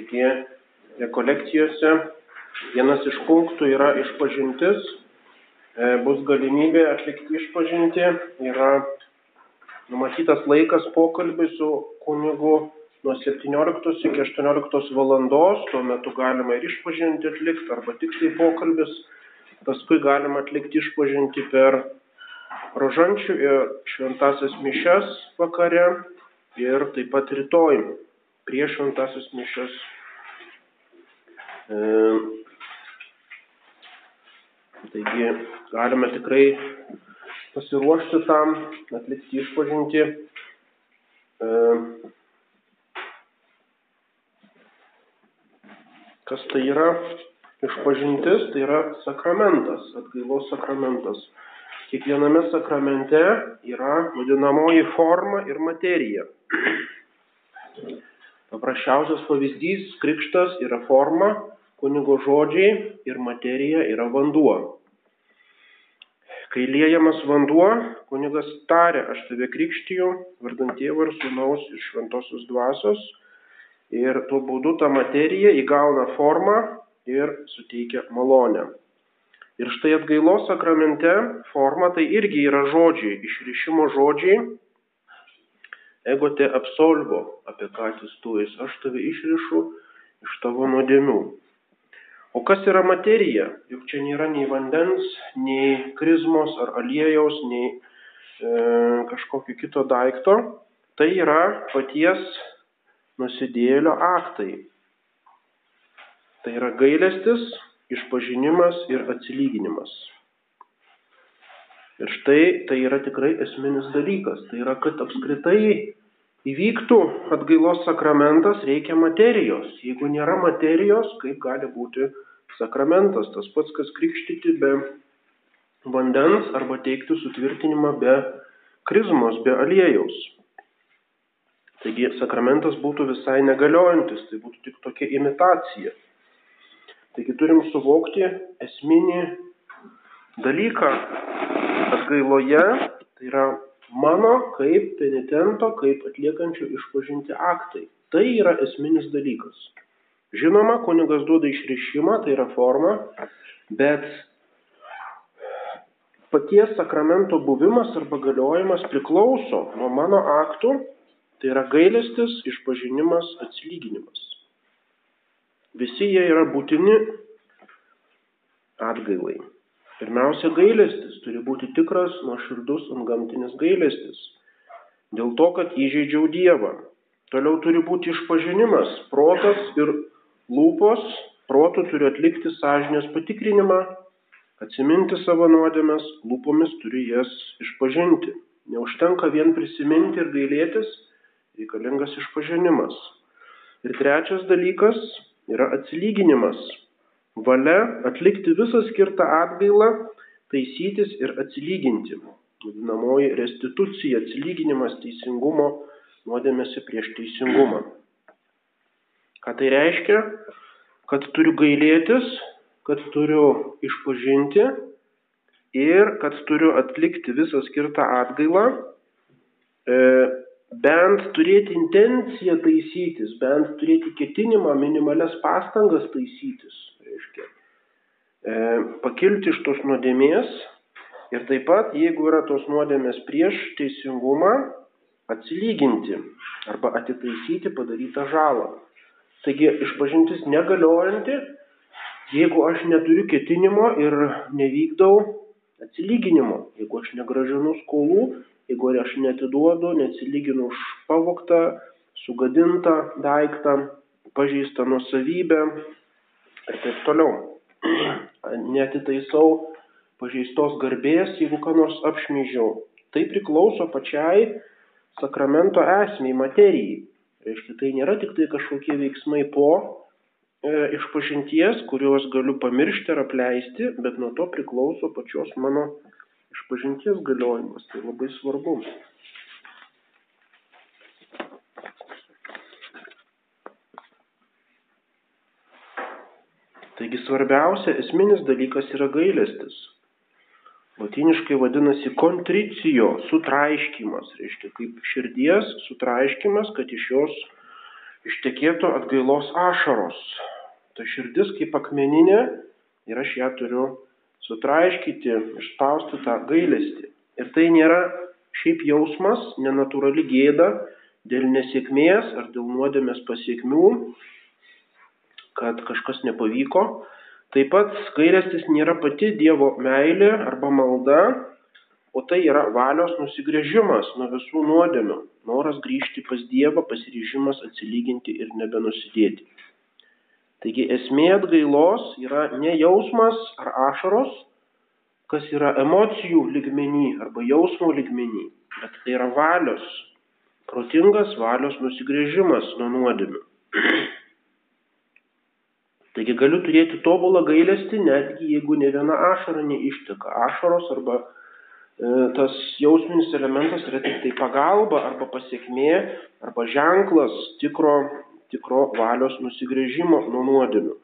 Taigi, rekolekcijose vienas iš punktų yra išpažintis, e, bus galimybė atlikti išpažinti, yra numatytas laikas pokalbį su kunigu nuo 17 iki 18 valandos, tuo metu galima ir išpažinti atlikti arba tiksliai pokalbis, paskui galima atlikti išpažinti per rožančių ir šventasias mišes vakare ir taip pat rytoj prieš šventasias mišes. E, taigi galime tikrai pasiruošti tam, atlikti išpažinti. E, kas tai yra? Išpažintis tai yra sakramentas, atgailos sakramentas. Kiekviename sakramente yra vadinamoji forma ir materija. Paprasčiausias pavyzdys - krikštas yra forma, kunigo žodžiai ir materija yra vanduo. Kai liejamas vanduo, kunigas tarė, aš tave krikštiju, vardant tėvą ir sūnaus iš šventosios dvasios, ir tuo būdu ta materija įgauna formą ir suteikia malonę. Ir štai atgailos sakramente forma tai irgi yra žodžiai, išrišimo žodžiai. Ego te absolvo, apie ką atsistuojus, aš tave išrišu iš tavo nuodėmių. O kas yra materija? Juk čia nėra nei vandens, nei krizmos ar aliejaus, nei e, kažkokio kito daikto. Tai yra paties nusidėlio aktai. Tai yra gailestis, išpažinimas ir atsilyginimas. Ir štai tai yra tikrai esminis dalykas. Tai yra, kad apskritai įvyktų atgailos sakramentas, reikia materijos. Jeigu nėra materijos, kaip gali būti sakramentas? Tas pats, kas krikštyti be vandens arba teikti sutvirtinimą be krizmos, be aliejaus. Taigi sakramentas būtų visai negaliojantis, tai būtų tik tokia imitacija. Taigi turim suvokti esminį dalyką atgailoje, tai yra mano kaip penitento, kaip atliekančio išpažinti aktai. Tai yra esminis dalykas. Žinoma, kunigas duoda išrišimą, tai yra forma, bet paties sakramento buvimas arba galiojimas priklauso nuo mano aktų, tai yra gailestis, išpažinimas, atsilyginimas. Visi jie yra būtini atgailai. Pirmiausia, gailestis turi būti tikras, nuoširdus, antgamtinis gailestis. Dėl to, kad įžeidžiau Dievą. Toliau turi būti išpažinimas, protas ir lūpos, protų turi atlikti sąžinės patikrinimą, atsiminti savo nuodėmes, lūpomis turi jas išpažinti. Neužtenka vien prisiminti ir gailėtis, reikalingas išpažinimas. Ir trečias dalykas yra atsilyginimas. Valia atlikti visą skirtą atgailą, taisytis ir atsilyginti. Vadinamoji restitucija, atsilyginimas teisingumo nuodėmėsi prieš teisingumą. Ką tai reiškia? Kad turiu gailėtis, kad turiu išpažinti ir kad turiu atlikti visą skirtą atgailą, e, bent turėti intenciją taisytis, bent turėti ketinimą, minimales pastangas taisytis, reiškia, e, pakilti iš tos nuodėmės ir taip pat, jeigu yra tos nuodėmės prieš teisingumą, atsilyginti arba atitaisyti padarytą žalą. Taigi išpažintis negaliojanti, jeigu aš neturiu ketinimo ir nevykdau atsilyginimo, jeigu aš negražinu skolų jeigu aš netiduodu, neatsilyginu už pavoktą, sugadintą daiktą, pažįstą nusavybę ir taip toliau. Netitaisau pažeistos garbės, jeigu ką nors apšmyžiau. Tai priklauso pačiai sakramento esmiai, materijai. Reiškia, tai nėra tik tai kažkokie veiksmai po e, išpažinties, kuriuos galiu pamiršti ar apleisti, bet nuo to priklauso pačios mano išpažinties galiojimas, tai labai svarbu. Taigi svarbiausia, esminis dalykas yra gailestis. Latiniškai vadinasi kontricijo, sutraiškimas, reiškia kaip širdies sutraiškimas, kad iš jos ištekėtų atgailos ašaros. Ta širdis kaip akmeninė ir aš ją turiu sutraiškyti, išspausti tą gailestį. Ir tai nėra šiaip jausmas, nenatūrali gėda dėl nesėkmės ar dėl nuodėmės pasiekmių, kad kažkas nepavyko. Taip pat gailestis nėra pati Dievo meilė arba malda, o tai yra valios nusigrėžimas nuo visų nuodėmių, noras grįžti pas Dievą, pasiryžimas atsilyginti ir nebenusidėti. Taigi esmė atgailos yra ne jausmas ar ašaros, kas yra emocijų ligmenį arba jausmo ligmenį, bet tai yra valios, protingas valios nusigrėžimas nuo nuodėmių. Taigi galiu turėti tobulą gailestį, netgi jeigu ne viena ašara neišteka. Ašaros arba E, tas jausminis elementas yra tik tai pagalba arba pasiekmė arba ženklas tikro, tikro valios nusigrėžimo nuo nuodėmių.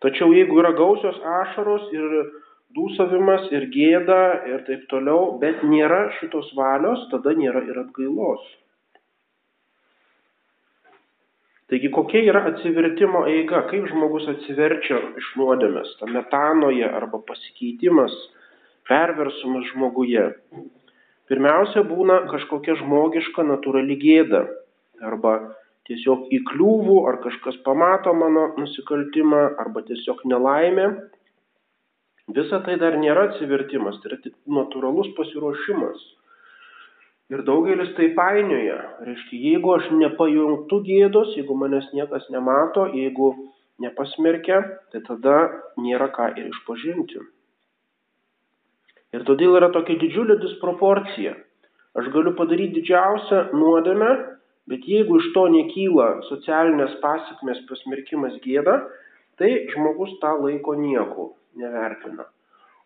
Tačiau jeigu yra gausios ašaros ir dūsavimas ir gėda ir taip toliau, bet nėra šitos valios, tada nėra ir atgailos. Taigi kokia yra atsivertimo eiga, kaip žmogus atsiverčia iš nuodėmės, ta metanoje arba pasikeitimas perversmas žmoguje. Pirmiausia būna kažkokia žmogiška natūrali gėda arba tiesiog įkliūvų, ar kažkas pamato mano nusikaltimą, arba tiesiog nelaimė. Visa tai dar nėra atsivertimas, tai yra tik natūralus pasiruošimas. Ir daugelis tai painioja. Reiškia, jeigu aš nepajungtų gėdos, jeigu manęs niekas nemato, jeigu nepasmerkia, tai tada nėra ką ir išpažinti. Ir todėl yra tokia didžiulė disproporcija. Aš galiu padaryti didžiausią nuodėmę, bet jeigu iš to nekyla socialinės pasiekmes, pasmerkimas gėda, tai žmogus tą laiko nieko nevertina.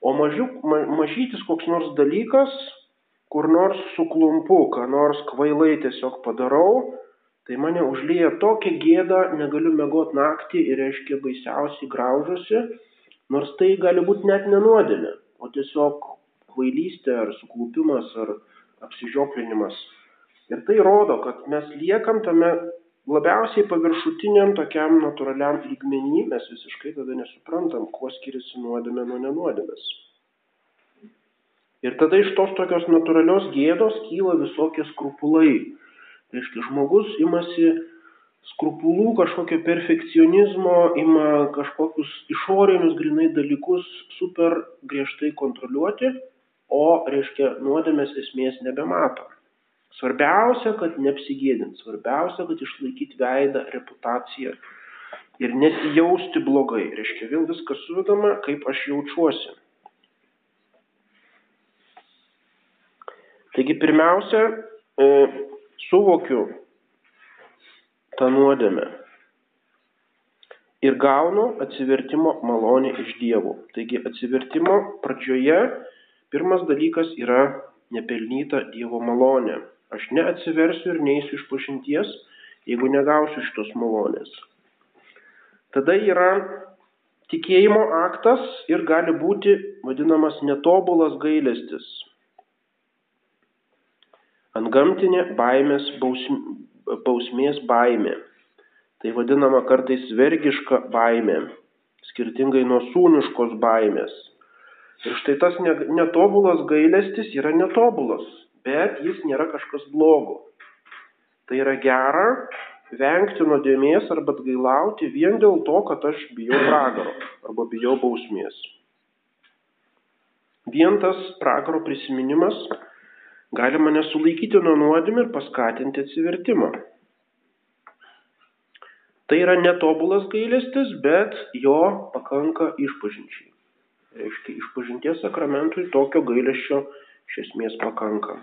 O mažiuk, ma, mažytis koks nors dalykas, kur nors suklumpu, ką nors kvailai tiesiog padarau, tai mane užlėja tokia gėda, negaliu mėgoti naktį ir reiškia baisiausiai graužusi, nors tai gali būti net nenuodėlė o tiesiog kvailystė ar suklupimas ar apsižioplinimas. Ir tai rodo, kad mes liekam tame labiausiai paviršutiniam tokiam natūraliam lygmenį, mes visiškai tada nesuprantam, kuo skiriasi nuodėmė nuo nenuodėmės. Ir tada iš tos tokios natūralios gėdos kyla visokie skrupulai. Tai reiškia, žmogus imasi skrupulų, kažkokio perfekcionizmo, ima kažkokius išorinius grinai dalykus super griežtai kontroliuoti, o, reiškia, nuodėmės esmės nebemato. Svarbiausia, kad neapsigėdint, svarbiausia, kad išlaikyti veidą, reputaciją ir nesijausti blogai. Reiškia, vėl viskas suvedama, kaip aš jaučiuosi. Taigi pirmiausia, e, suvokiu, tą nuodėmę. Ir gaunu atsivertimo malonę iš dievų. Taigi atsivertimo pradžioje pirmas dalykas yra nepelnyta Dievo malonė. Aš neatsiversiu ir neįsiu iš pažinties, jeigu negausiu šitos malonės. Tada yra tikėjimo aktas ir gali būti vadinamas netobulas gailestis. Antgamtinė baimės bausmės baimė. Tai vadinama kartais vergiška baimė, skirtingai nuo sūniškos baimės. Ir štai tas netobulas gailestis yra netobulas, bet jis nėra kažkas blogo. Tai yra gera vengti nuodėmės arba atgailauti vien dėl to, kad aš bijau pragaro arba bijau bausmės. Vien tas pragaro prisiminimas gali mane sulaikyti nuo nuodėmė ir paskatinti atsivertimą. Tai yra netobulas gailestis, bet jo pakanka išpažinčiai. Reiškia, išpažinties sakramentui tokio gailesčio iš esmės pakanka.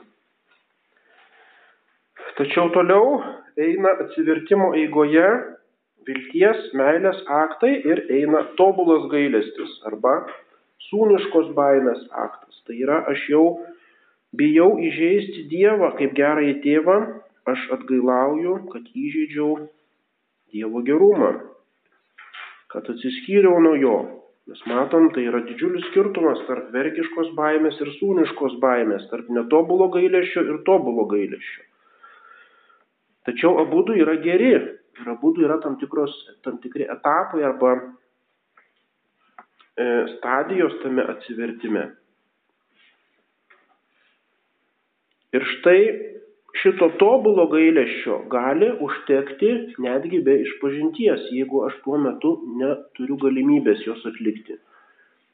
Tačiau toliau eina atsivertimo eigoje vilties, meilės aktai ir eina tobulas gailestis arba sūniškos baimės aktas. Tai yra aš jau Bijau įžeisti Dievą kaip gerąjį tėvą, aš atgailauju, kad įžeidžiau Dievo gerumą, kad atsiskyriau nuo jo. Mes matom, tai yra didžiulis skirtumas tarp vergiškos baimės ir sūniškos baimės, tarp netobulo gailėšio ir tobulo gailėšio. Tačiau abu du yra geri ir abu du yra tam, tikros, tam tikri etapai arba e, stadijos tame atsivertime. Ir štai šito tobulo gailesčio gali užtekti netgi be išpažinties, jeigu aš tuo metu neturiu galimybės jos atlikti.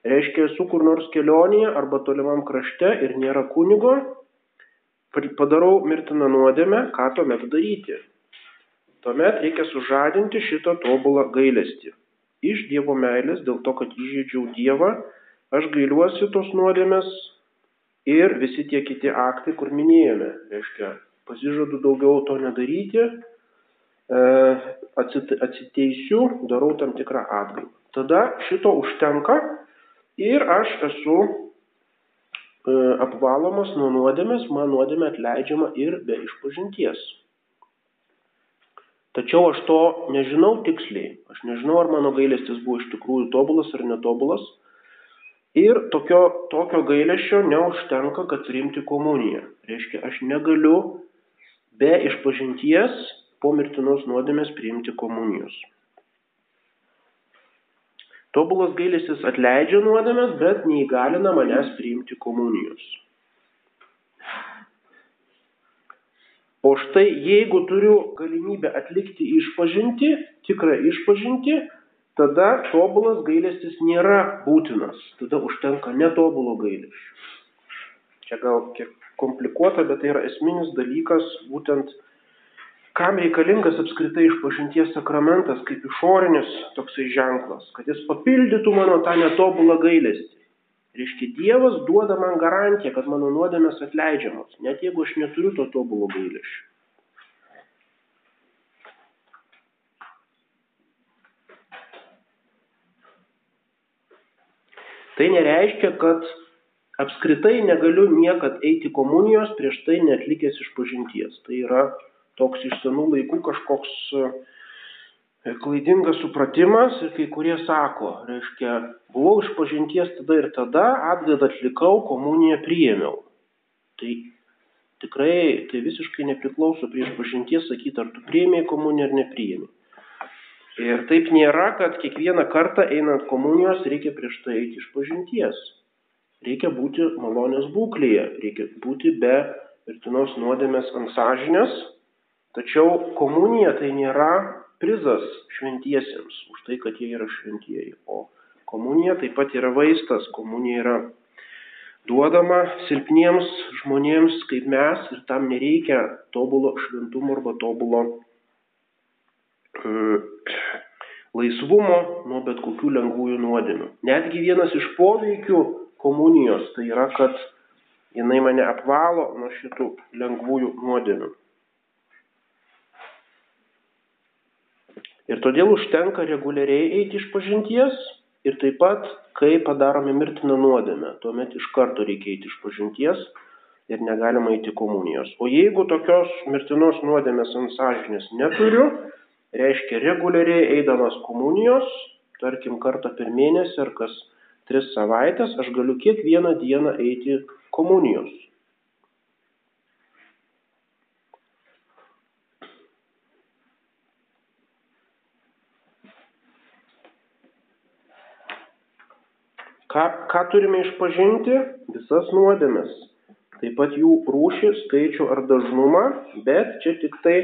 Reiškia, esu kur nors kelionėje arba tolimam krašte ir nėra kunigo, padarau mirtiną nuodėmę, ką tuomet daryti? Tuomet reikia sužadinti šitą tobulą gailestį. Iš Dievo meilės, dėl to, kad įžeidžiau Dievą, aš gailiuosi tos nuodėmės ir visi tie kiti aktai, kur minėjome. Reiškia, pasižadu daugiau to nedaryti, e, atsiteisiu, darau tam tikrą atgailą. Tada šito užtenka ir aš esu e, apvalomas nuo nuodėmės, man nuodėmė atleidžiama ir be išpažinties. Tačiau aš to nežinau tiksliai. Aš nežinau, ar mano gailestis buvo iš tikrųjų tobulas ar netobulas. Ir tokio, tokio gailesčio neužtenka, kad priimti komuniją. Reiškia, aš negaliu be išpažinties po mirtinos nuodėmės priimti komunijos. Tobulas gailestis atleidžia nuodėmės, bet neįgalina manęs priimti komunijos. O štai jeigu turiu galimybę atlikti išpažinti, tikrą išpažinti, tada tobulas gailestis nėra būtinas, tada užtenka netobulo gailesčio. Čia gal kiek komplikuota, bet tai yra esminis dalykas, būtent kam reikalingas apskritai išpažinties sakramentas kaip išorinis toksai ženklas, kad jis papildytų mano tą netobulą gailestį. Reiškia, Dievas duoda man garantiją, kad mano nuodėmės atleidžiamos, net jeigu aš neturiu to tobulo gailesčio. Tai nereiškia, kad apskritai negaliu niekad eiti komunijos prieš tai netlikęs išpažinties. Tai yra toks iš senų laikų kažkoks e, klaidingas supratimas ir kai kurie sako, reiškia, buvau išpažinties tada ir tada, atgaidą atlikau, komuniją priėmiau. Tai tikrai tai visiškai nepriklauso prie išpažinties sakyti, ar tu priėmėjai komuniją ar nepriėmėjai. Ir taip nėra, kad kiekvieną kartą einant komunijos reikia prieš tai eiti išpažinties reikia būti malonės būklėje, reikia būti be mirtinos nuodėmės ant sąžinės, tačiau komunija tai nėra prizas šventiesiems už tai, kad jie yra šventieji, o komunija taip pat yra vaistas, komunija yra duodama silpniems žmonėms kaip mes ir tam nereikia tobulo šventumo arba tobulo laisvumo nuo bet kokių lengvųjų nuodėmių. Netgi vienas iš poveikių komunijos, tai yra, kad jinai mane apvalo nuo šitų lengvųjų nuodėmių. Ir todėl užtenka reguliariai eiti iš pažinties ir taip pat, kai padarome mirtiną nuodėmę, tuomet iš karto reikia eiti iš pažinties ir negalima eiti komunijos. O jeigu tokios mirtinos nuodėmės ant sąžinės neturiu, reiškia reguliariai eidamas komunijos, tarkim kartą per mėnesį ar kas tris savaitės aš galiu kiekvieną dieną eiti komunijos. Ką, ką turime išpažinti? Visas nuodėmes. Taip pat jų rūšį, skaičių ar dažnumą, bet čia tik tai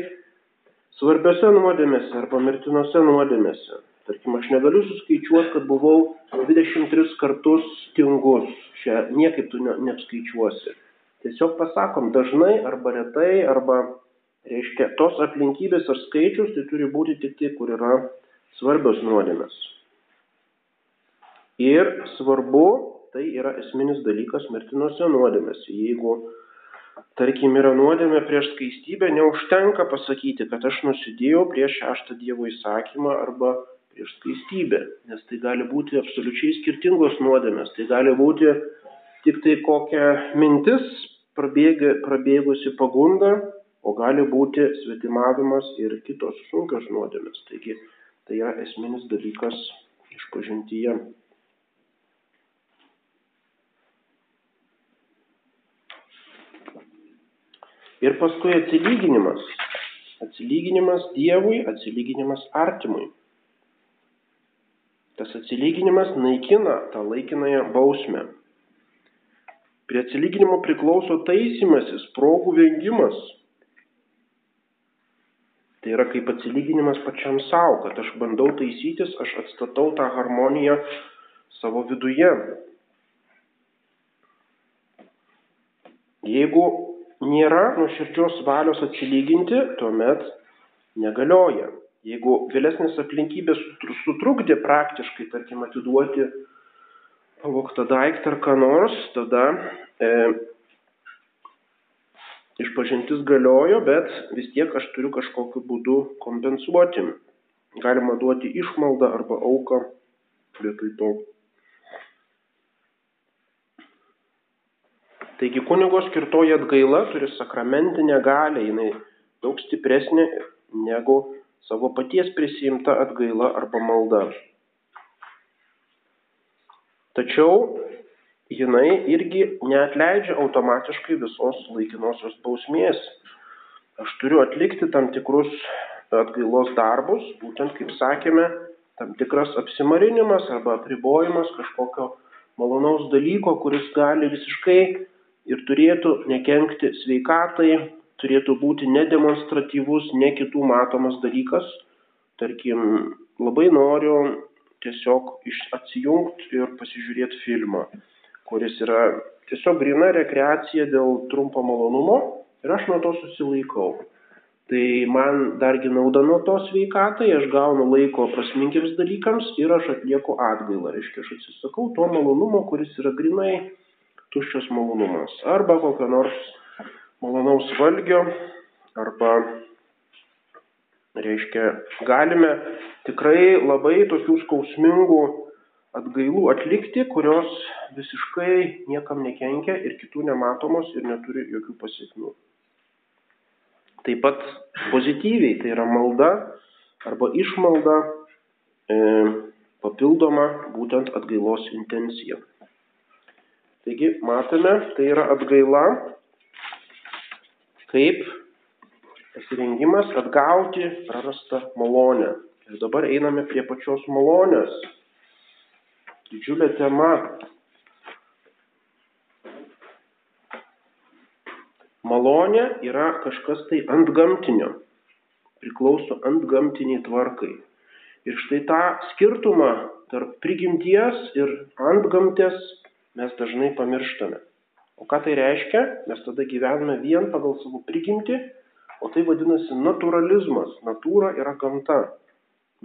svarbiose nuodėmėse arba mirtinose nuodėmėse. Tarkim, aš negaliu suskaičiuoti, kad buvau 23 kartus tingus. Čia niekaip tu ne, neapskaičiuosi. Tiesiog pasakom dažnai arba retai, arba, reiškia, tos aplinkybės ar skaičius tai turi būti tik tai, kur yra svarbios nuodėmės. Ir svarbu, tai yra esminis dalykas mirtinuose nuodėmėse. Jeigu, tarkim, yra nuodėmė prieš skaistybę, neužtenka pasakyti, kad aš nusidėjau prieš šeštą Dievo įsakymą arba prieš skaistybę, nes tai gali būti absoliučiai skirtingos nuodėmės, tai gali būti tik tai kokia mintis prabėga, prabėgusi pagunda, o gali būti svetimavimas ir kitos sunkios nuodėmės. Taigi tai yra esminis dalykas išpažintyje. Ir paskui atsilyginimas. Atsilyginimas Dievui, atsilyginimas artimui. Tas atsilyginimas naikina tą laikinąją bausmę. Prie atsilyginimo priklauso taisymasis, progų vengimas. Tai yra kaip atsilyginimas pačiam savo, kad aš bandau taisytis, aš atstatau tą harmoniją savo viduje. Jeigu nėra nuoširdžios valios atsilyginti, tuomet negalioja. Jeigu vėlesnės aplinkybės sutrukdė praktiškai, tarkim, atiduoti pavoktą daiktą ar ką nors, tada e, išpažintis galiojo, bet vis tiek aš turiu kažkokiu būdu kompensuoti. Galima duoti išmaldą arba auką vietoj to. Taigi kunigo skirtoji atgaila turi sakramentinę galę, jinai daug stipresnė negu savo paties prisijimta atgaila arba malda. Tačiau jinai irgi neatleidžia automatiškai visos laikinosios bausmės. Aš turiu atlikti tam tikrus atgailos darbus, būtent kaip sakėme, tam tikras apsimarinimas arba apribojimas kažkokio malonaus dalyko, kuris gali visiškai ir turėtų nekenkti sveikatai, turėtų būti nedemonstratyvus, ne kitų matomas dalykas. Tarkim, labai noriu tiesiog atsijungti ir pasižiūrėti filmą, kuris yra tiesiog grina rekreacija dėl trumpo malonumo ir aš nuo to susilaikau. Tai man dargi nauda nuo to sveikatai, aš gaunu laiko prasmingiams dalykams ir aš atlieku atgailą. Reiškia, aš atsisakau to malonumo, kuris yra grinai tuščias malonumas. Arba kokio nors malonaus valgio, arba, reiškia, galime tikrai labai tokių skausmingų atgailų atlikti, kurios visiškai niekam nekenkia ir kitų nematomos ir neturi jokių pasiekmių. Taip pat pozityviai, tai yra malda arba išmalda e, papildoma būtent atgailos intencija. Taigi matome, tai yra atgaila kaip pasirengimas atgauti prarastą malonę. Ir dabar einame prie pačios malonės. Didžiulė tema. Malonė yra kažkas tai ant gamtinio, priklauso ant gamtiniai tvarkai. Ir štai tą skirtumą tarp prigimties ir ant gamtės mes dažnai pamirštame. O ką tai reiškia? Mes tada gyvename vien pagal savo prigimtį, o tai vadinasi naturalizmas. Natūra yra gamta.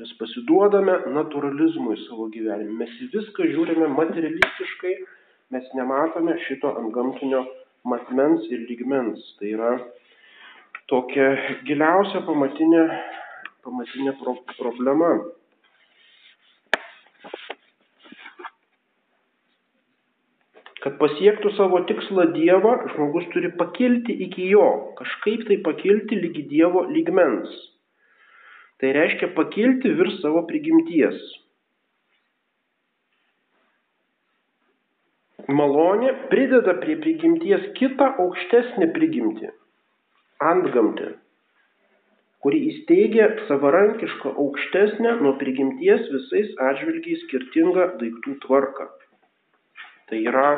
Mes pasiduodame naturalizmui savo gyvenime. Mes į viską žiūrime materialistiškai, mes nematome šito antgamtinio matmens ir lygmens. Tai yra tokia giliausia pamatinė, pamatinė pro problema. Kad pasiektų savo tikslą Dievą, žmogus turi pakilti iki jo, kažkaip tai pakilti lygi Dievo lygmens. Tai reiškia pakilti virš savo prigimties. Malonė prideda prie prigimties kitą aukštesnį prigimtį - antgamtį, kuri įsteigia savarankišką aukštesnę nuo prigimties visais atžvilgiais skirtingą daiktų tvarką. Tai yra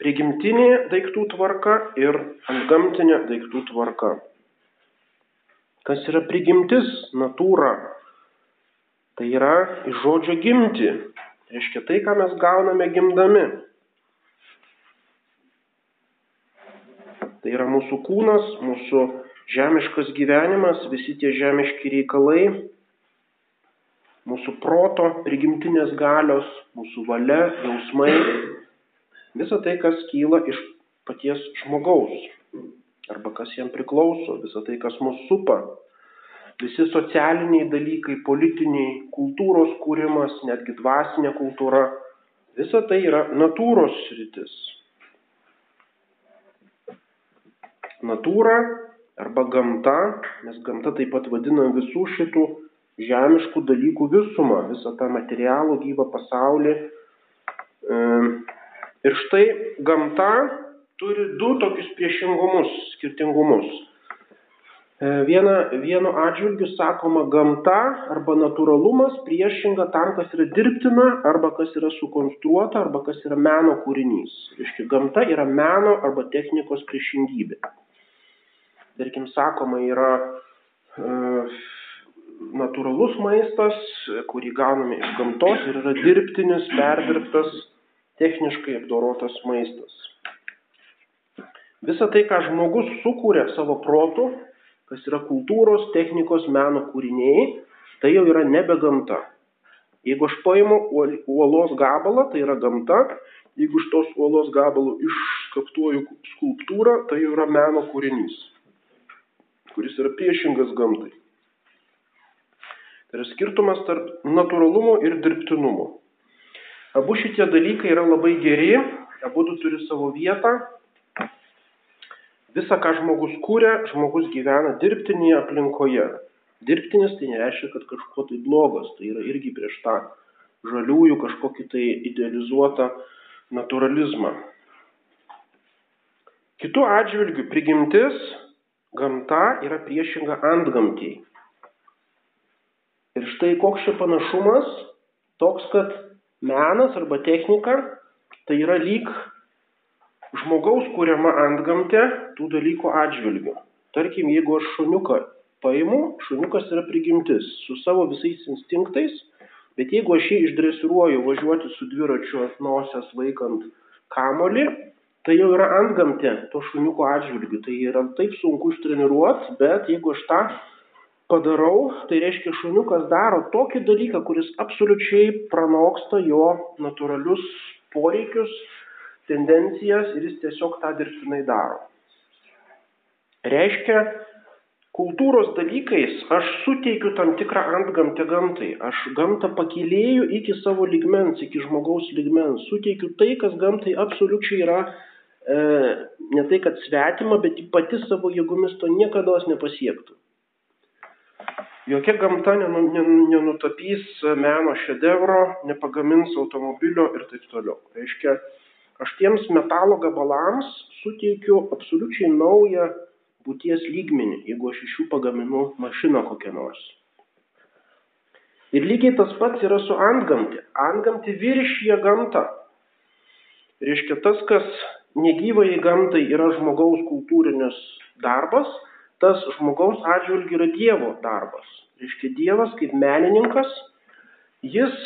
prigimtinė daiktų tvarka ir antgamtinė daiktų tvarka. Kas yra prigimtis, natūra? Tai yra iš žodžio gimti. Reiškia tai, ką mes gauname gimdami. Tai yra mūsų kūnas, mūsų žemiškas gyvenimas, visi tie žemiški reikalai, mūsų proto, prigimtinės galios, mūsų valia, jausmai, Visa tai, kas kyla iš paties žmogaus arba kas jam priklauso, visa tai, kas mus supa, visi socialiniai dalykai, politiniai, kultūros kūrimas, netgi dvasinė kultūra, visa tai yra natūros sritis. Natūra arba gamta, mes gamta taip pat vadinam visų šitų žemiškų dalykų visumą, visą tą materialų gyvą pasaulį, Ir štai gamta turi du tokius priešingumus, skirtingumus. Viena, vienu atžvilgiu sakoma gamta arba natūralumas priešinga tam, kas yra dirbtina arba kas yra sukonstruota arba kas yra meno kūrinys. Reiškia, gamta yra meno arba technikos priešingybė. Tarkim, sakoma, yra e, natūralus maistas, kurį gauname iš gamtos ir yra dirbtinis, perdirbtas, techniškai apdorotas maistas. Visa tai, ką žmogus sukūrė savo protu, kas yra kultūros, technikos, meno kūriniai, tai jau yra nebe gamta. Jeigu aš paimu uolos gabalą, tai yra gamta, jeigu iš tos uolos gabalų išskaptuoju skulptūrą, tai jau yra meno kūrinys, kuris yra priešingas gamtai. Tai yra skirtumas tarp natūralumo ir dirbtinumo. Abu šitie dalykai yra labai geri, abu turi savo vietą, Visa, ką žmogus kūrė, žmogus gyvena dirbtinėje aplinkoje. Dirbtinis tai nereiškia, kad kažkuo tai blogas, tai yra irgi prieš tą žaliųjų kažkokį tai idealizuotą naturalizmą. Kitu atžvilgiu prigimtis, gamta yra priešinga antgamtiai. Ir štai koks čia panašumas, toks, kad menas arba technika tai yra lyg žmogaus kuriama antgamtė tų dalykų atžvilgiu. Tarkim, jeigu aš šuniuką paimu, šuniukas yra prigimtis su savo visais instinktais, bet jeigu aš jį išdresiruoju važiuoti su dviračiu ant nosies vaikant kamolį, tai jau yra antgamtė to šuniuko atžvilgiu. Tai yra taip sunku ištreniruoti, bet jeigu aš tą padarau, tai reiškia šuniukas daro tokį dalyką, kuris absoliučiai pranoksta jo natūralius poreikius, tendencijas ir jis tiesiog tą dirbtinai daro. Reiškia, kultūros dalykais aš suteikiu tam tikrą antgamtę gamtai. Aš gamtą pakilėjau iki savo ligmens, iki žmogaus ligmens. Suteikiu tai, kas gamtai absoliučiai yra e, ne tai, kad svetima, bet pati savo jėgomis to niekada nepasiektų. Jokia gamta nenutapys meno šedevro, nepagamins automobilio ir taip toliau. Reiškia, aš tiems metalo gabalams suteikiu absoliučiai naują būties lygmenį, jeigu aš iš jų pagaminu mašiną kokią nors. Ir lygiai tas pats yra su antgamtė. Antgamtė viršyje gamtą. Reiškia, tas, kas negyvai gamtai yra žmogaus kultūrinis darbas, tas žmogaus atžvilgiu yra Dievo darbas. Reiškia, Dievas kaip menininkas, jis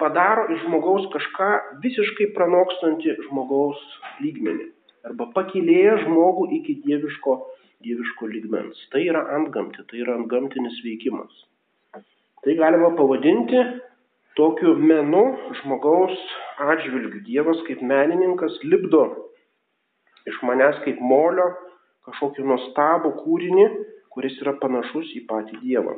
padaro iš žmogaus kažką visiškai pranokstantį žmogaus lygmenį arba pakilėja žmogų iki dieviško, dieviško lygmens. Tai yra antgamti, tai yra antgamtinis veikimas. Tai galima pavadinti tokiu menu žmogaus atžvilgiu. Dievas kaip menininkas lipdo iš manęs kaip molio kažkokį nuostabų kūrinį, kuris yra panašus į patį Dievą.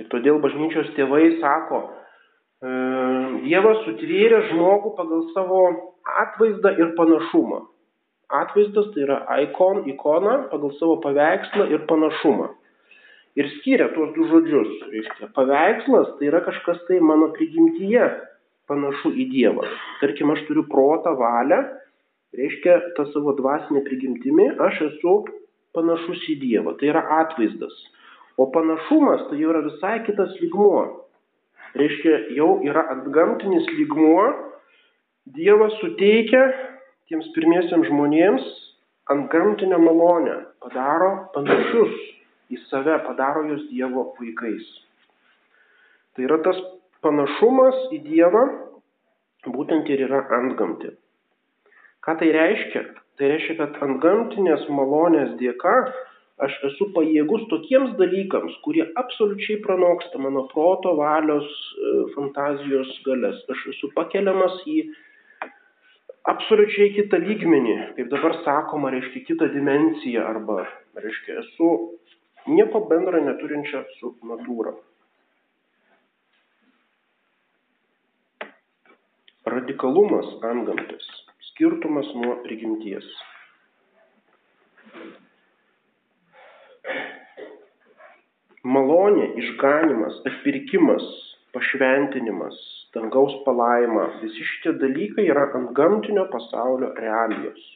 Ir todėl bažnyčios tėvai sako, e, Dievas sutvėrė žmogų pagal savo atvaizdą ir panašumą. Atvaizdas tai yra ikon, ikona pagal savo paveikslą ir panašumą. Ir skiria tuos du žodžius. Reiškia, paveikslas tai yra kažkas tai mano prigimtyje panašu į Dievą. Tarkim, aš turiu protą, valią, reiškia, tą savo dvasinę prigimtimį aš esu panašus į Dievą. Tai yra atvaizdas. O panašumas tai jau yra visai kitas lygmuo. Reiškia, jau yra atgamtinis lygmuo, Dievas suteikia tiems pirmiesiams žmonėms antgamtinę malonę, padaro panašius į save, padaro juos Dievo vaikais. Tai yra tas panašumas į Dievą, būtent ir yra antgamti. Ką tai reiškia? Tai reiškia, kad antgamtinės malonės dėka aš esu pajėgus tokiems dalykams, kurie absoliučiai pranoksta mano proto, valios, e, fantazijos galės. Aš esu pakeliamas į absoliučiai kitą lygmenį, kaip dabar sakoma, reiškia kitą dimenciją arba, reiškia, esu nieko bendro neturinčia su natūra. Radikalumas antgamtis, Skirtumas nuo prigimties. Malonė, išganimas, atpirkimas, pašventinimas, dangaus palaima - visi šitie dalykai yra ant gamtinio pasaulio realijos.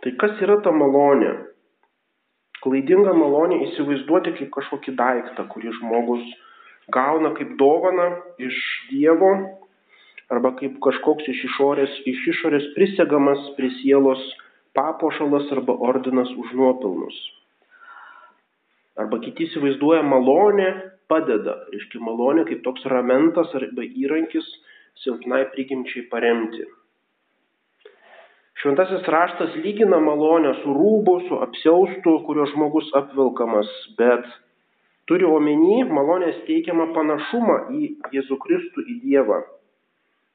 Tai kas yra ta malonė? Klaidinga malonė įsivaizduoti kaip kažkokį daiktą, kurį žmogus gauna kaip dovana iš Dievo arba kaip kažkoks iš išorės, iš išorės prisegamas prie sielos papošalas arba ordinas už nuopilnus. Arba kiti įsivaizduoja malonę padeda, reiškia malonė kaip toks ramentas arba įrankis silpnai prigimčiai paremti. Šventasis raštas lygina malonę su rūbu, su apsiaustu, kurio žmogus apvilkamas, bet turi omeny malonės teikiamą panašumą į Jėzų Kristų, į Dievą,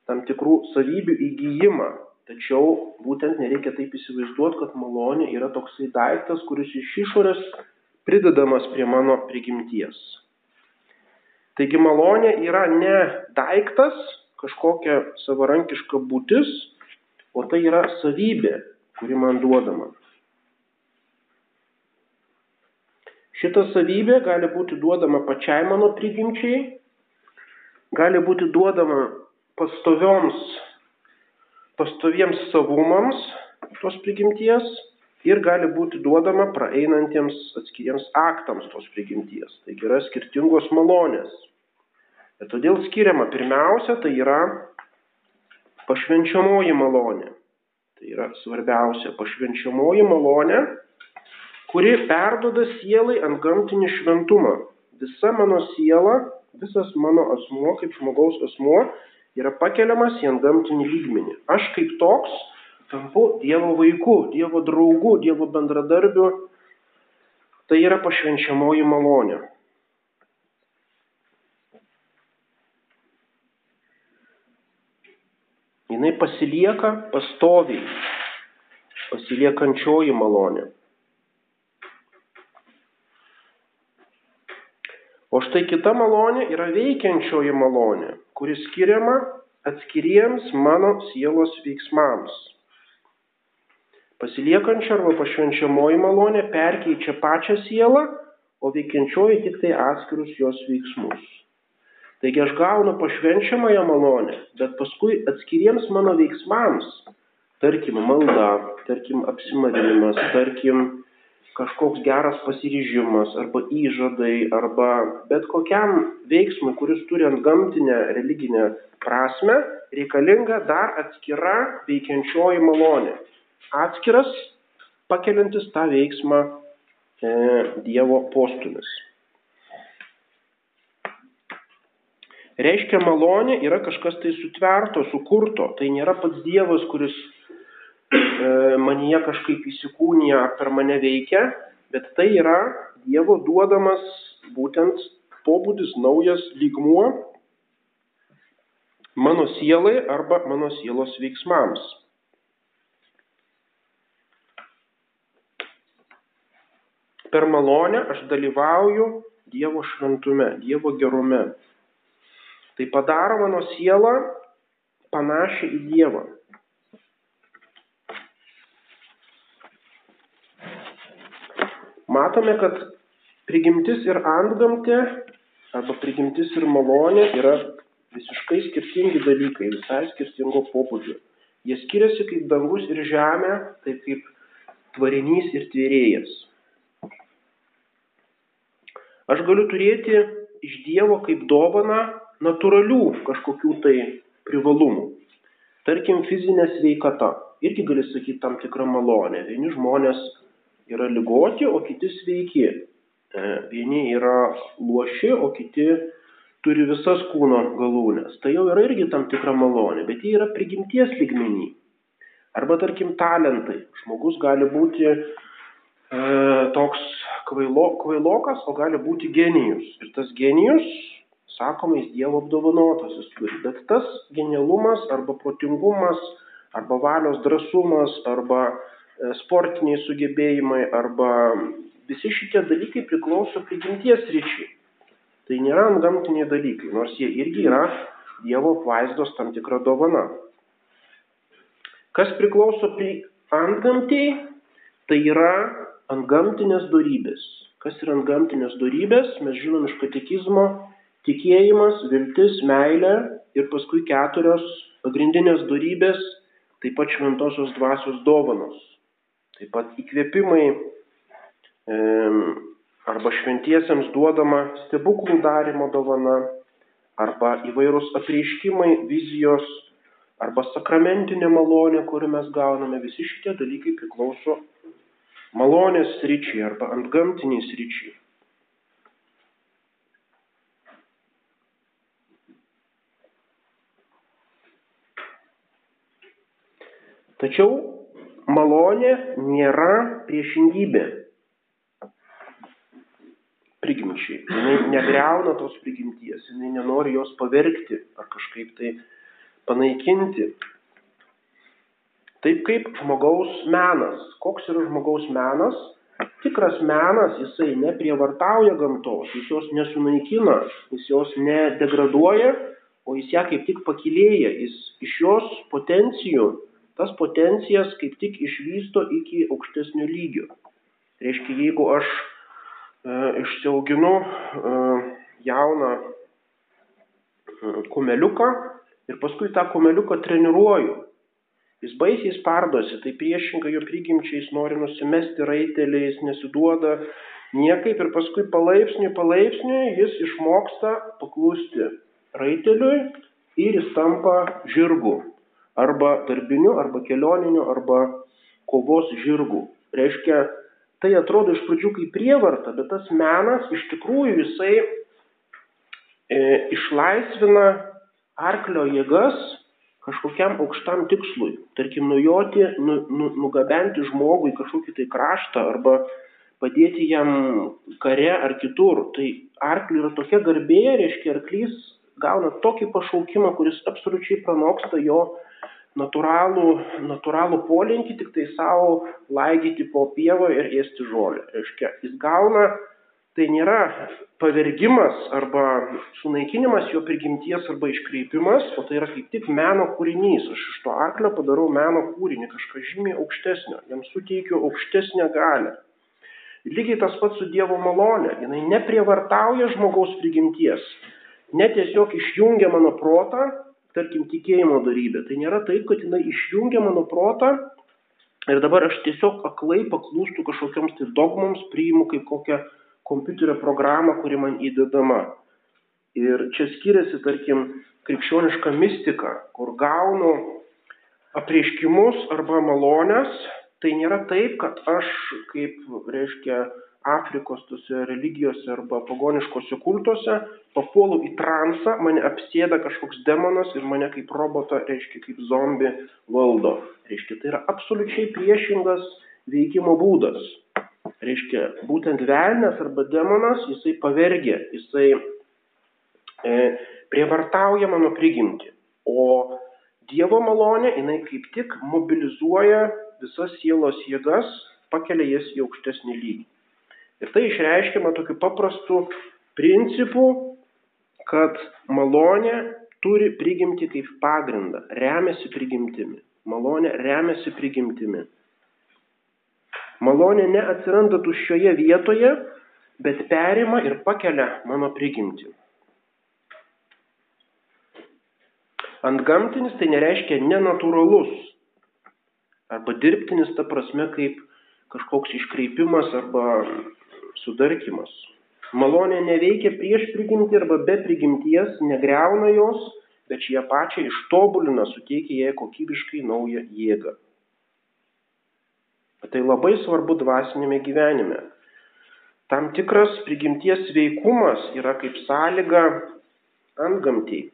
tam tikrų savybių įgyjimą. Tačiau būtent nereikia taip įsivaizduoti, kad malonė yra toksai daiktas, kuris iš išorės pridedamas prie mano prigimties. Taigi malonė yra ne daiktas, kažkokia savarankiška būtis, o tai yra savybė, kuri man duodama. Šita savybė gali būti duodama pačiai mano prigimčiai, gali būti duodama pastovioms, pastoviems savumams tos prigimties ir gali būti duodama praeinantiems atskiriems aktams tos prigimties. Taigi yra skirtingos malonės. Ir todėl skiriama pirmiausia, tai yra pašvenčiamoji malonė. Tai yra svarbiausia pašvenčiamoji malonė, kuri perdoda sielai ant gamtinį šventumą. Visa mano siela, visas mano asmuo kaip žmogaus asmuo yra pakeliamas į ant gamtinį lygmenį. Aš kaip toks tampu Dievo vaiku, Dievo draugu, Dievo bendradarbiu. Tai yra pašvenčiamoji malonė. jinai pasilieka pastoviai, pasiliekančioji malonė. O štai kita malonė yra veikiančioji malonė, kuri skiriama atskiriems mano sielos veiksmams. Pasiliekančia arba pašvenčiamoji malonė perkeičia pačią sielą, o veikiančioji tik tai atskirus jos veiksmus. Taigi aš gaunu pašvenčiamąją malonę, bet paskui atskiriems mano veiksmams, tarkim malda, tarkim apsimarinimas, tarkim kažkoks geras pasiryžimas arba įžadai arba bet kokiam veiksmui, kuris turi ant gamtinę religinę prasme, reikalinga dar atskira veikiančioji malonė. Atskiras pakeliantis tą veiksmą e, Dievo postumis. Reiškia, malonė yra kažkas tai sutverto, sukurto. Tai nėra pats Dievas, kuris manyje kažkaip įsikūnija ar per mane veikia, bet tai yra Dievo duodamas būtent pobūdis, naujas lygmuo mano sielai arba mano sielos veiksmams. Per malonę aš dalyvauju Dievo šventume, Dievo gerume. Tai padaro mano sielą panašią į Dievą. Matome, kad prigimtis ir antgamtė arba prigimtis ir malonė yra visiškai skirtingi dalykai, visai skirtingo pobūdžio. Jie skiriasi kaip dangus ir žemė, taip kaip tvarinys ir tvėrėjas. Aš galiu turėti iš Dievo kaip dovana natūralių kažkokių tai privalumų. Tarkim, fizinė sveikata. Irgi gali sakyti tam tikrą malonę. Vieni žmonės yra lygoti, o kiti sveiki. E, vieni yra luoši, o kiti turi visas kūno galūnės. Tai jau yra irgi tam tikra malonė, bet jie yra prigimties lygmenį. Arba tarkim talentai. Žmogus gali būti e, toks kvailo, kvailokas, o gali būti genijus. Ir tas genijus sakoma, jis Dievo apdovanotas jis turi. Bet tas genialumas arba protingumas, arba valios drąsumas, arba sportiniai sugebėjimai, arba visi šitie dalykai priklauso prigimties ryčiai. Tai nėra antgamtiniai dalykai, nors jie irgi yra Dievo apvaizdos tam tikra dovana. Kas priklauso prie antgamtiai, tai yra antgamtinės darybės. Kas yra antgamtinės darybės, mes žinom iš katekizmo, tikėjimas, viltis, meilė ir paskui keturios pagrindinės darybės, taip pat šventosios dvasios dovanos. Taip pat įkvėpimai arba šventiesiems duodama stebuklų darimo dovana, arba įvairūs apreiškimai, vizijos, arba sakramentinė malonė, kurią mes gauname, visi šitie dalykai priklauso malonės ryčiai arba ant gamtiniais ryčiai. Tačiau malonė nėra priešingybė prigimčiai. Jis negreuna tos prigimties, jis nenori jos pavergti ar kažkaip tai panaikinti. Taip kaip žmogaus menas. Koks yra žmogaus menas? Tikras menas, jisai neprievartauja gamtos, jis jos nesunaikina, jis jos nedegraduoja, o jis ją kaip tik pakilėja, jis iš jos potencijų, tas potencijas kaip tik išvysto iki aukštesnio lygio. Reiškia, jeigu aš E, išsiauginu e, jauną e, kumeliuką ir paskui tą kumeliuką treniruoju. Jis baisiai spardosi, tai priešingai jo prigimčiai jis nori nusimesti raiteliais, nesiduoda niekaip ir paskui palaipsniui, palaipsniui jis išmoksta paklusti raiteliui ir jis tampa žirgu. Arba darbiniu, arba kelioniniu, arba kovos žirgu. Reiškia, tai atrodo iš pradžių kaip prievarta, bet tas menas iš tikrųjų jisai e, išlaisvina arklio jėgas kažkokiam aukštam tikslui. Tarkim, nujoti, nu, nu, nugabenti žmogui kažkokį tai kraštą arba padėti jam kare ar kitur. Tai arkliui yra tokia garbė, reiškia, arklys gauna tokį pašaukimą, kuris absoliučiai pranoksta jo natūralų, natūralų polinkį tik tai savo laigyti po pievą ir ėsti žolę. Reiškia, jis gauna, tai nėra pavergimas arba sunaikinimas jo prigimties arba iškreipimas, o tai yra kaip tik meno kūrinys. Aš iš to arklio padarau meno kūrinį, kažką žymiai aukštesnio, jam suteikiu aukštesnę galę. Lygiai tas pats su Dievo malonė. Jis neprievartauja žmogaus prigimties. Net tiesiog išjungia mano protą tarkim, tikėjimo darybė. Tai nėra taip, kad jinai išjungia mano protą ir dabar aš tiesiog aklai paklūstu kažkokiams tai dogmoms, priimu kaip kokią kompiuterio programą, kuri man įdedama. Ir čia skiriasi, tarkim, krikščioniška mistika, kur gaunu apreiškimus arba malonės, tai nėra taip, kad aš kaip, reiškia, Afrikos tose religijose arba pagoniškose kultuose, papuolu į transą, mane apsėda kažkoks demonas ir mane kaip robotą, reiškia, kaip zombi valdo. Reiškia, tai yra absoliučiai priešingas veikimo būdas. Reiškia, būtent velnės arba demonas, jisai pavergia, jisai e, prievartauja mano prigimti. O Dievo malonė, jinai kaip tik mobilizuoja visas sielos jėgas, pakelia jas į aukštesnį lygį. Ir tai išreiškiama tokiu paprastu principu, kad malonė turi prigimti kaip pagrindą, remiasi prigimtimi. Malonė remiasi prigimtimi. Malonė neatsiranda tuščioje vietoje, bet perima ir pakelia mano prigimtį. Antgamtinis tai nereiškia nenatūralus arba dirbtinis ta prasme kaip kažkoks iškreipimas arba sudarkymas. Malonė neveikia prieš prigimtį arba be prigimties, negreuna jos, bet ją pačią ištobulina, suteikia jai kokybiškai naują jėgą. Tai labai svarbu dvasinėme gyvenime. Tam tikras prigimties veikumas yra kaip sąlyga ant gamtiai.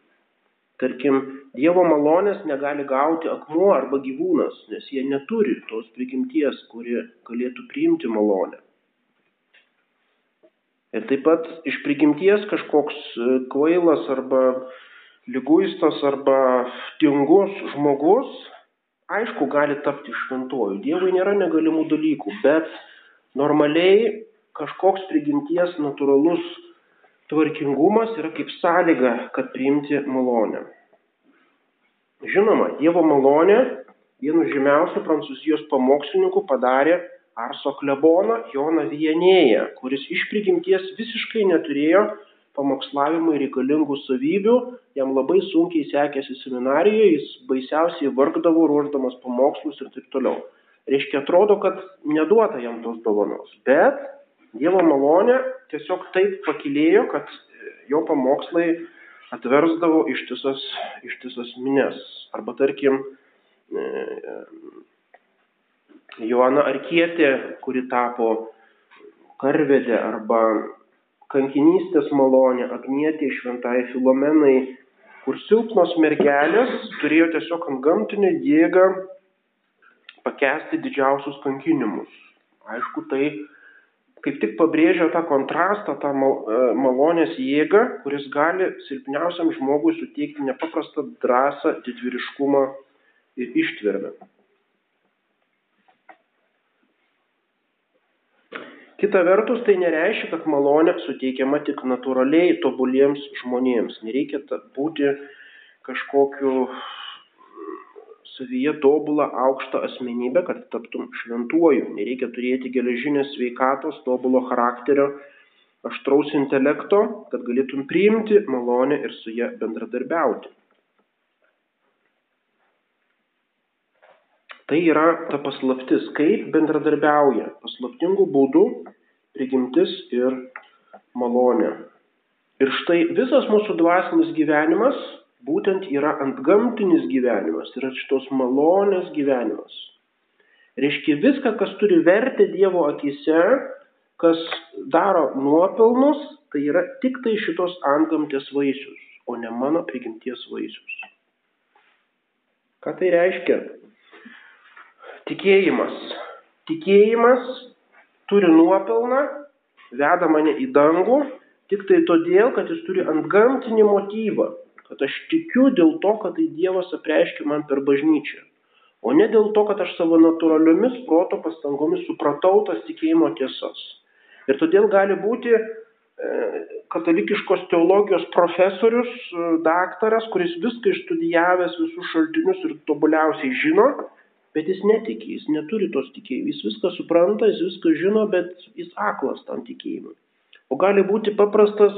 Tarkim, Dievo malonės negali gauti akmuo arba gyvūnas, nes jie neturi tos prigimties, kuri galėtų priimti malonę. Ir taip pat iš prigimties kažkoks e, kvailas arba lyguistas arba tingus žmogus, aišku, gali tapti šventuoju. Dievui nėra negalimų dalykų, bet normaliai kažkoks prigimties natūralus tvarkingumas yra kaip sąlyga, kad priimti malonę. Žinoma, Dievo malonė vienu žymiausių prancūzijos pamokslininkų padarė Arso kleboną Joną Vienėją, kuris iš prigimties visiškai neturėjo pamokslavimui reikalingų savybių, jam labai sunkiai sekėsi seminarijoje, jis baisiausiai vargdavo ruoždamas pamokslus ir taip toliau. reiškia, atrodo, kad neduota jam tos dovanos. Bet Dievo malonė tiesiog taip pakilėjo, kad jo pamokslai atversdavo ištisas, ištisas minės. Arba tarkim, e, Joana Arkietė, kuri tapo karvedė arba kankinystės malonė, Agnietė šventai Filomenai, kur silpnos mergelės turėjo tiesiog ant gamtinę jėgą pakesti didžiausius kankinimus. Aišku, tai kaip tik pabrėžia tą kontrastą, tą e, malonės jėgą, kuris gali silpniausiam žmogui suteikti nepaprastą drąsą, didvyriškumą ir ištvermę. Kita vertus, tai nereiškia, kad malonė suteikiama tik natūraliai tobuliems žmonėms. Nereikia būti kažkokiu savyje tobulą aukštą asmenybę, kad taptum šventuoju. Nereikia turėti geležinės sveikatos, tobulo charakterio, aštraus intelekto, kad galėtum priimti malonę ir su ją bendradarbiauti. Tai yra ta paslaptis, kaip bendradarbiauja paslaptingų būdų prigimtis ir malonė. Ir štai visas mūsų dvasinis gyvenimas būtent yra antgamtinis gyvenimas, yra šitos malonės gyvenimas. Reiškia viską, kas turi vertę Dievo akise, kas daro nuopelnus, tai yra tik tai šitos antgamtės vaisius, o ne mano prigimties vaisius. Ką tai reiškia? Tikėjimas. Tikėjimas turi nuopelną, veda mane į dangų, tik tai todėl, kad jis turi antgamtinį motyvą, kad aš tikiu dėl to, kad tai Dievas apreiškia man per bažnyčią, o ne dėl to, kad aš savo natūraliomis proto pastangomis supratau tas tikėjimo tiesas. Ir todėl gali būti e, katalikiškos teologijos profesorius, e, daktaras, kuris viską išstudijavęs visus šaltinius ir tobuliausiai žino, bet jis netiki, jis neturi tos tikėjimo, jis viską supranta, jis viską žino, bet jis aklas tam tikėjimui. O gali būti paprastas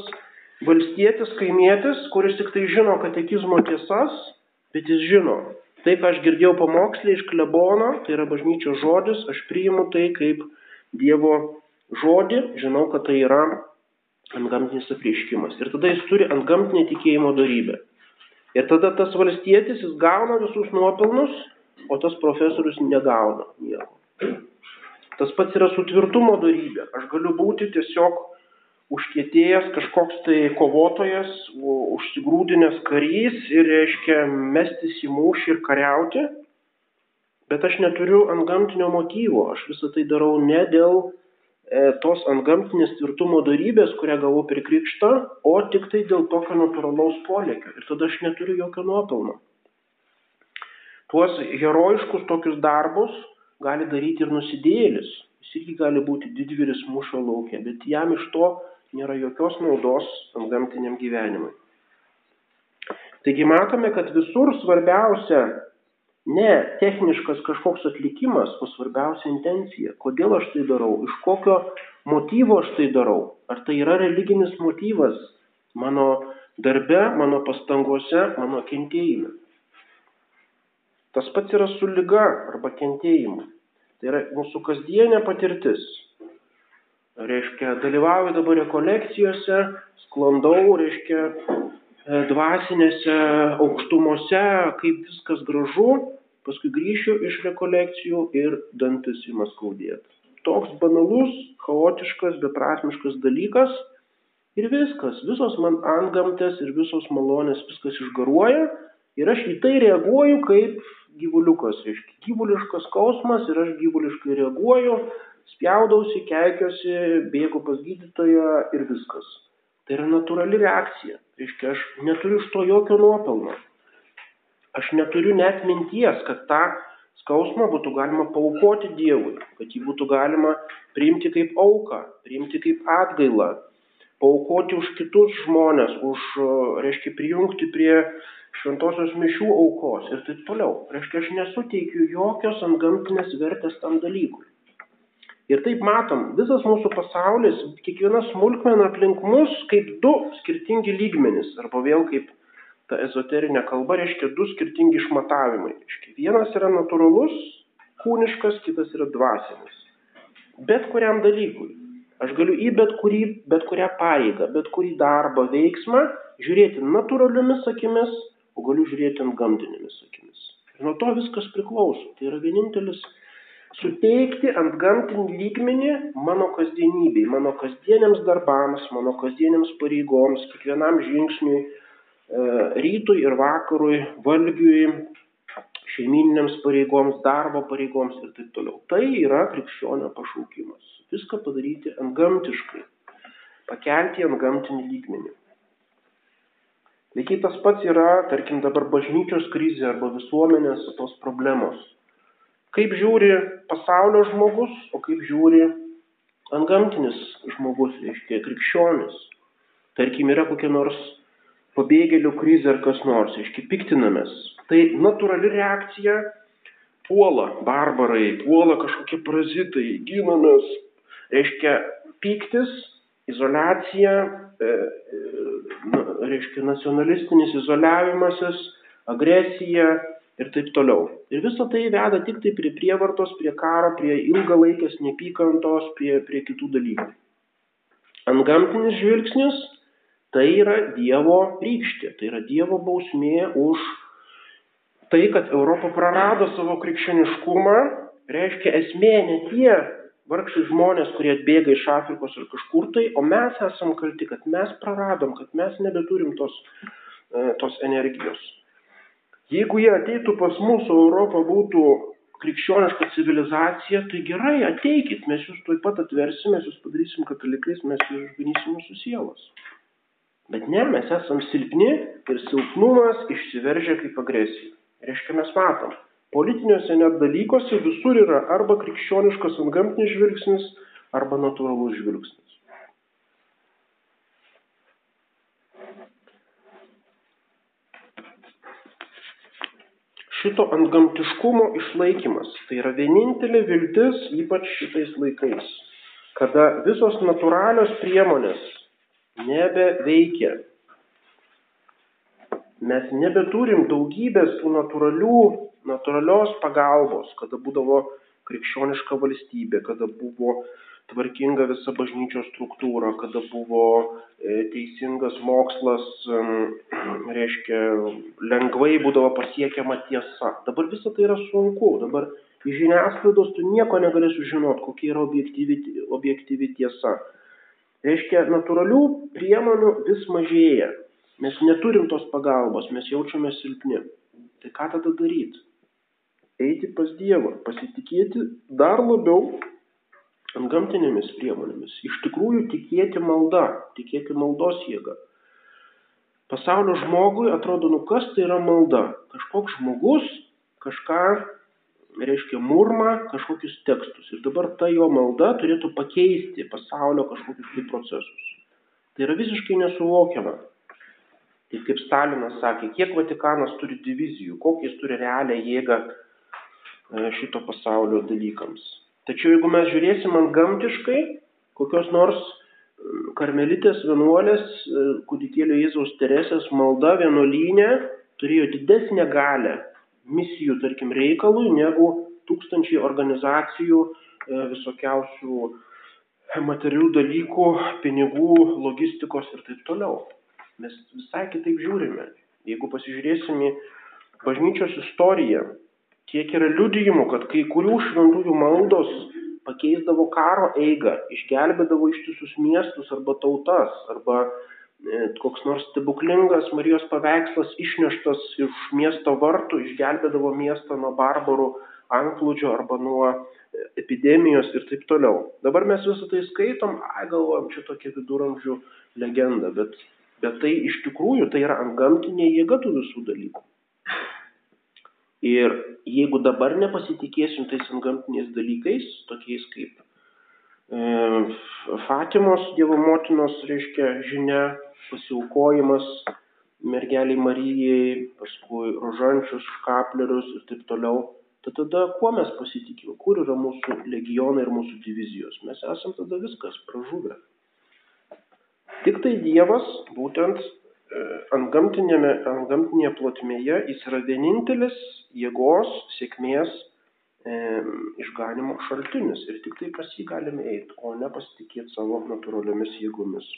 valstietis, kaimietis, kuris tik tai žino katekizmo tiesas, bet jis žino, tai, ką aš girdėjau pamokslį iš klebono, tai yra bažnyčios žodis, aš priimu tai kaip Dievo žodį, žinau, kad tai yra antgamtinis apreiškimas. Ir tada jis turi antgamtinę tikėjimo darybę. Ir tada tas valstietis, jis gauna visus nuopelnus, o tas profesorius negauna nieko. Tas pats yra su tvirtumo darybė. Aš galiu būti tiesiog užkietėjęs kažkoks tai kovotojas, užsigrūdinęs karys ir, reiškia, mestis į mūšį ir kariauti, bet aš neturiu ant gamtinio motyvo. Aš visą tai darau ne dėl e, tos ant gamtinės tvirtumo darybės, kurią gavau per krikštą, o tik tai dėl tokio natūralaus polėkio. Ir tada aš neturiu jokio nuopelno. Tuos herojiškus tokius darbus gali daryti ir nusidėjėlis. Jis irgi gali būti didvyris mūšio laukia, bet jam iš to nėra jokios naudos gamtiniam gyvenimui. Taigi matome, kad visur svarbiausia ne techniškas kažkoks atlikimas, o svarbiausia intencija. Kodėl aš tai darau, iš kokio motyvo aš tai darau. Ar tai yra religinis motyvas mano darbe, mano pastangose, mano kentėjime. Tas pats yra su lyga arba kentėjimu. Tai yra mūsų kasdienė patirtis. Reiškia, dalyvauju dabar rekolekcijose, sklandau, reiškia, e, dvasinėse aukštumose, kaip viskas gražu, paskui grįšiu iš rekolekcijų ir dantis įma skaudėti. Toks banalus, chaotiškas, beprasmiškas dalykas ir viskas, visos man antgamtės ir visos malonės viskas išgaruoja ir aš į tai reaguoju kaip gyvuliukas, reiškia gyvuliškas skausmas ir aš gyvuliškai reaguoju, spjaudausi, keikiuosi, bėgu pas gydytoją ir viskas. Tai yra natūrali reakcija. Reiškia, aš neturiu iš to jokio nuopelno. Aš neturiu net minties, kad tą skausmą būtų galima paukoti Dievui, kad jį būtų galima priimti kaip auką, priimti kaip atgailą, paukoti už kitus žmonės, už, reiškia, prijungti prie šventosios mišių aukos ir taip toliau. Reiškia, aš nesuteikiu jokios antgamtinės vertės tam dalykui. Ir taip matom, visas mūsų pasaulis, kiekviena smulkmena aplink mus kaip du skirtingi lygmenys, arba vėl kaip ta ezoterinė kalba reiškia du skirtingi išmatavimai. Reiškia, vienas yra natūralus, kūniškas, kitas yra dvasinis. Bet kuriam dalykui. Aš galiu į bet, kurį, bet kurią pareigą, bet kurį darbą, veiksmą žiūrėti natūraliomis akimis, o galiu žiūrėti ant gamtinėmis akimis. Ir nuo to viskas priklauso. Tai yra vienintelis suteikti ant gamtinį lygmenį mano kasdienybei, mano kasdieniams darbams, mano kasdieniams pareigoms, kiekvienam žingsniui, e, rytui ir vakarui, valgiui, šeimininiams pareigoms, darbo pareigoms ir taip toliau. Tai yra krikščionio pašaukimas. Viską padaryti ant gamtiškai, pakelti ant gamtinį lygmenį. Lygiai tas pats yra, tarkim, dabar bažnyčios krizė arba visuomenės tos problemos. Kaip žiūri pasaulio žmogus, o kaip žiūri antgamtinis žmogus, reiškia krikščionis. Tarkim, yra kokia nors pabėgėlių krizė ar kas nors, reiškia, piktinamės, Tai natūrali reakcija puola barbarai, puola kažkokie parazitai, ginamės, reiškia pyktis, izolacija, e, e, reiškia nacionalistinis izoliavimasis, agresija ir taip toliau. Ir visa tai veda tik tai prie prievartos, prie karo, prie ilgalaikės nepykantos, prie, prie kitų dalykų. Antgamtinis žvilgsnis tai yra Dievo rykštė, tai yra Dievo bausmė už tai, kad Europa prarado savo krikščioniškumą, reiškia esmė ne tie vargšai žmonės, kurie atbėga iš Afrikos ar kažkur tai, o mes esam kalti, kad mes praradom, kad mes nebeturim tos, e, tos energijos. Jeigu jie ateitų pas mūsų Europą būtų krikščioniška civilizacija, tai gerai, ateikit, mes jūs tuoj pat atversime, jūs padarysim katalikais, mes jūs išganysim mūsų sielos. Bet ne, mes esam silpni ir silpnumas išsiveržia kaip agresija. Reiškia, mes matom, politiniuose net dalykuose visur yra arba krikščioniškas antgamtinis žvilgsnis, arba natūralus žvilgsnis. Šito antgamtiškumo išlaikymas tai yra vienintelė viltis, ypač šitais laikais, kada visos natūralios priemonės nebeveikia mes nebeturim daugybės tų natūralių, natūralios pagalbos, kada būdavo krikščioniška valstybė, kada buvo tvarkinga visa bažnyčios struktūra, kada buvo e, teisingas mokslas, reiškia, lengvai būdavo pasiekiama tiesa. Dabar visa tai yra sunku, dabar iš žiniasklaidos tu nieko negali sužinoti, kokia yra objektyvi, objektyvi tiesa. Reiškia, natūralių priemonių vis mažėja. Mes neturim tos pagalbos, mes jaučiame silpni. Tai ką tada daryti? Eiti pas Dievą, pasitikėti dar labiau ant gamtinėmis priemonėmis. Iš tikrųjų tikėti malda, tikėti maldos jėga. Pasaulio žmogui atrodo, nu kas tai yra malda? Kažkoks žmogus kažką, reiškia, murma kažkokius tekstus. Ir dabar ta jo malda turėtų pakeisti pasaulio kažkokius tai procesus. Tai yra visiškai nesuvokiama. Tai kaip Stalinas sakė, kiek Vatikanas turi divizijų, kokį jis turi realią jėgą šito pasaulio dalykams. Tačiau jeigu mes žiūrėsim ant gamtiškai, kokios nors karmelitės vienuolės, e, kūdikėlio Jėzaus Teresės malda vienuolynė turėjo didesnę galę misijų, tarkim, reikalui, negu tūkstančiai organizacijų e, visokiausių materialių dalykų, pinigų, logistikos ir taip toliau mes visai kitaip žiūrime. Jeigu pasižiūrėsim į bažnyčios istoriją, kiek yra liudijimų, kad kai kurių šventųjų maldos pakeisdavo karo eigą, išgelbėdavo ištisus miestus arba tautas, arba e, koks nors stebuklingas Marijos paveikslas išneštas iš miesto vartų, išgelbėdavo miestą nuo barbarų antplūdžio arba nuo e, epidemijos ir taip toliau. Dabar mes visą tai skaitom, ai galvojam, čia tokia viduramžių legenda, bet Bet tai iš tikrųjų tai yra antgamtinė jėga tų visų dalykų. Ir jeigu dabar nepasitikėsim tais antgamtiniais dalykais, tokiais kaip e, Fatimos Dievo motinos, reiškia, žinia, pasiaukojimas mergeliai Marijai, paskui rožančius, kaplerius ir taip toliau, tai tada kuo mes pasitikim, kur yra mūsų legionai ir mūsų divizijos. Mes esam tada viskas pražuvę. Tik tai Dievas, būtent e, ant, ant gamtinėje plotmėje, jis yra vienintelis jėgos, sėkmės e, išganimo šaltinis ir tik tai pas jį galime eiti, o ne pasitikėti savo natūraliomis jėgomis.